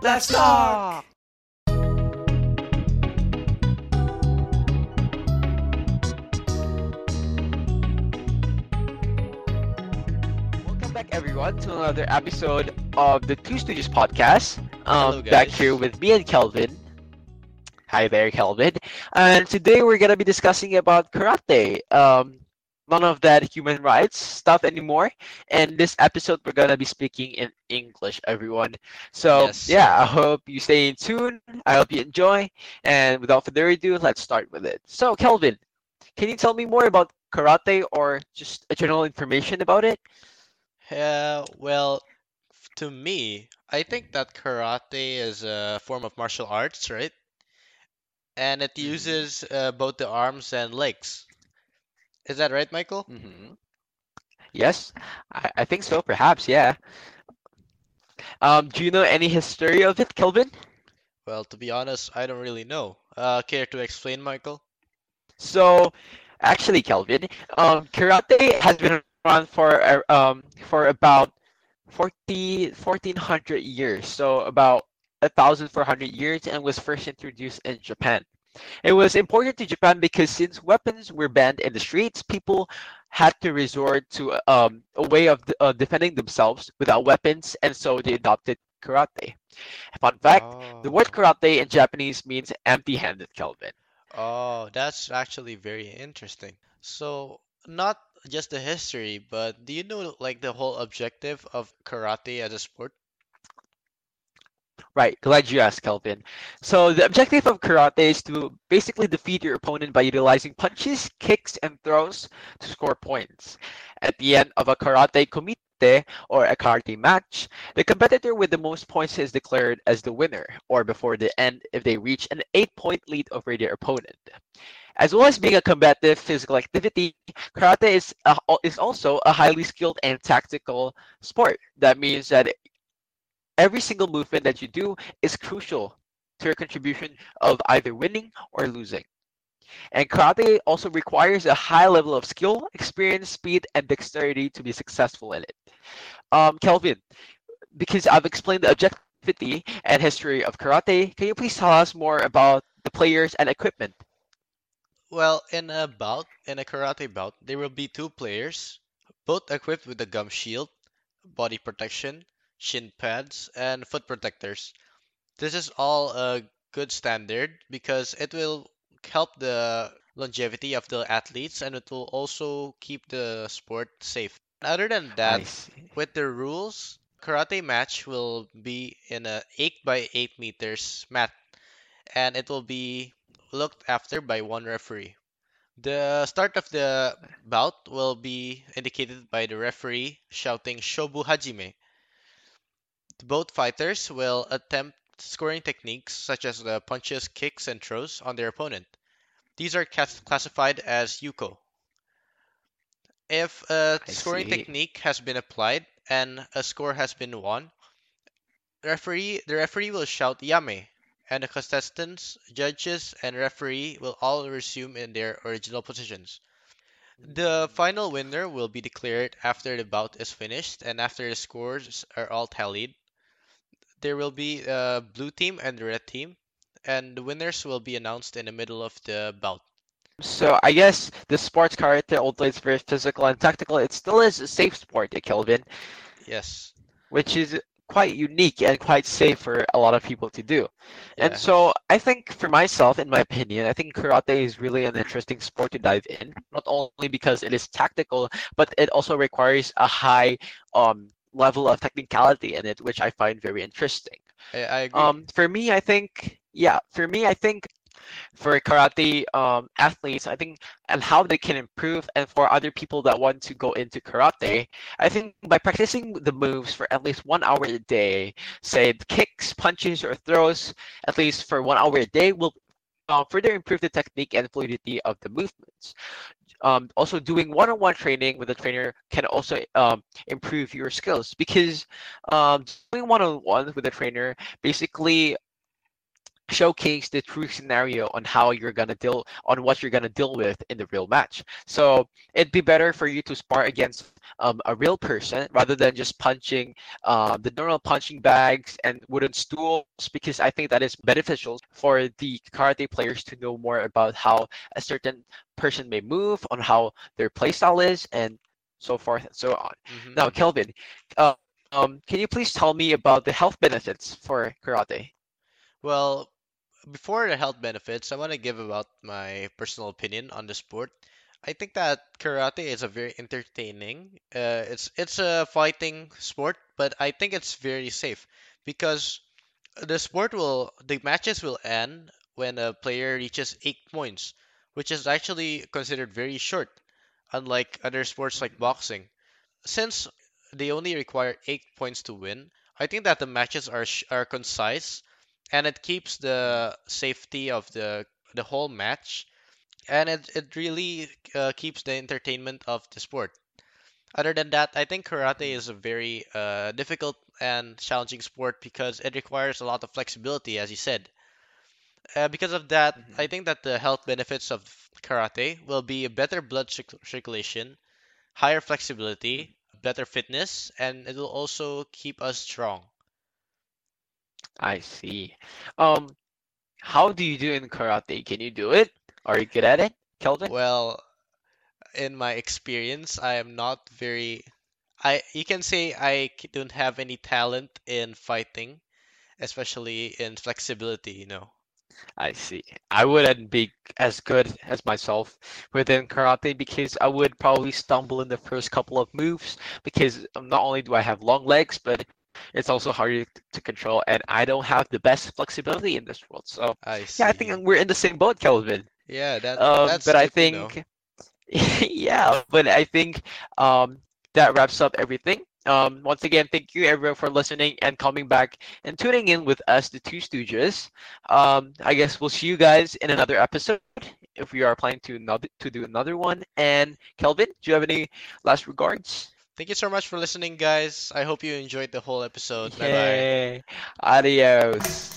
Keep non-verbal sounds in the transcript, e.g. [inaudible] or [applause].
Let's talk! Welcome back, everyone, to another episode of the Two Studios podcast. Um, Hello, back here with me and Kelvin. Hi there, Kelvin. And today we're gonna be discussing about karate. Um, none of that human rights stuff anymore. And this episode, we're gonna be speaking in English, everyone. So Yes. yeah, I hope you stay in tune. I hope you enjoy. And without further ado, let's start with it. So, Kelvin, can you tell me more about karate or just a general information about it? Uh, well, to me, I think that karate is a form of martial arts, right? And it Mhm. uses uh, both the arms and legs. Is that right, Michael? hmm Yes, I, I think so. Perhaps, yeah. Um, do you know any history of it, Kelvin? Well, to be honest, I don't really know. Uh, care to explain, Michael? So, actually, Kelvin, um, karate has been around for uh, um for about 40, 1400 years, so about 1400 years, and was first introduced in Japan. It was important to Japan because since weapons were banned in the streets, people had to resort to um, a way of uh, defending themselves without weapons, and so they adopted karate. Fun fact: the word Oh, karate in Japanese means empty-handed, Kelvin. oh, that's actually very interesting. So, not just the history, but do you know like the whole objective of karate as a sport? Right, glad you asked, Kelvin. So the objective of karate is to basically defeat your opponent by utilizing punches, kicks, and throws to score points. At the end of a karate kumite or a karate match, the competitor with the most points is declared as the winner, or before the end if they reach an eight-point lead over their opponent. As well as being a combative physical activity, karate is a, is also a highly skilled and tactical sport. That means that every single movement that you do is crucial to your contribution of either winning or losing. And karate also requires a high level of skill, experience, speed, and dexterity to be successful in it. Um, Kelvin, because I've explained the objectivity and history of karate, can you please tell us more about the players and equipment? Well, in a bout, in a karate bout, there will be two players, both equipped with a gum shield, body protection, shin pads, and foot protectors. This is all a good standard because it will help the longevity of the athletes and it will also keep the sport safe. Other than that, with the rules, karate match will be in a 8 by 8 meters mat and it will be looked after by one referee. The start of the bout will be indicated by the referee shouting Shobu Hajime. Both fighters will attempt scoring techniques such as the punches, kicks, and throws on their opponent. These are classified as Yuko. If a I scoring see. technique has been applied and a score has been won, referee the referee will shout Yame, and the contestants, judges, and referee will all resume in their original positions. The final winner will be declared after the bout is finished and after the scores are all tallied. There will be a blue team and a red team, and the winners will be announced in the middle of the bout. So I guess the sports karate, although it's very physical and tactical, it still is a safe sport, eh, Kelvin. Yes. which is quite unique and quite safe for a lot of people to do. And so I think for myself, in my opinion, I think karate is really an interesting sport to dive in, not only because it is tactical, but it also requires a high um, level of technicality in it, which I find very interesting. I, I agree. Um, for me, I think, yeah, for me, I think for karate um, athletes, I think, and how they can improve, and for other people that want to go into karate, I think by practicing the moves for at least one hour a day, say kicks, punches, or throws, at least for one hour a day, will uh, further improve the technique and fluidity of the movements. Um, also, doing one-on-one training with a trainer can also um, improve your skills because um, doing one-on-one with a trainer basically showcase the true scenario on how you're gonna deal on what you're gonna deal with in the real match. So it'd be better for you to spar against um, a real person rather than just punching uh, the normal punching bags and wooden stools because I think that is beneficial for the karate players to know more about how a certain person may move, on how their playstyle is, and so forth and so on. Mhm. Now, Kelvin, uh, um, can you please tell me about the health benefits for karate? Well, before the health benefits, I want to give about my personal opinion on the sport. I think that karate is a very entertaining. Uh, it's it's a fighting sport, but I think it's very safe because the sport will the matches will end when a player reaches eight points, which is actually considered very short, unlike other sports like boxing. Since they only require eight points to win, I think that the matches are sh are concise and it keeps the safety of the the whole match and it, it really uh, keeps the entertainment of the sport. Other than that, I think karate is a very uh, difficult and challenging sport because it requires a lot of flexibility, as you said. Uh, because of that, I mhm, think that the health benefits of karate will be a better blood circ- circulation, higher flexibility, better fitness, and it will also keep us strong. I see. Um, how do you do in karate? Can you do it? Are you good at it, Kelvin? Well, in my experience, I am not very I you can say I don't have any talent in fighting, especially in flexibility, you know. I see. I wouldn't be as good as myself within karate because I would probably stumble in the first couple of moves because not only do I have long legs, but it's also harder to control, and I don't have the best flexibility in this world. So, I yeah, I think we're in the same boat, Kelvin. Yeah, that Um, that's but I good to know. think [laughs] Yeah, but I think um, that wraps up everything. Um, once again, thank you everyone for listening and coming back and tuning in with us, the Two Stooges. Um, I guess we'll see you guys in another episode if we are planning to another to do another one. And Kelvin, do you have any last regards? Thank you so much for listening, guys. I hope you enjoyed the whole episode. Bye bye. Adios.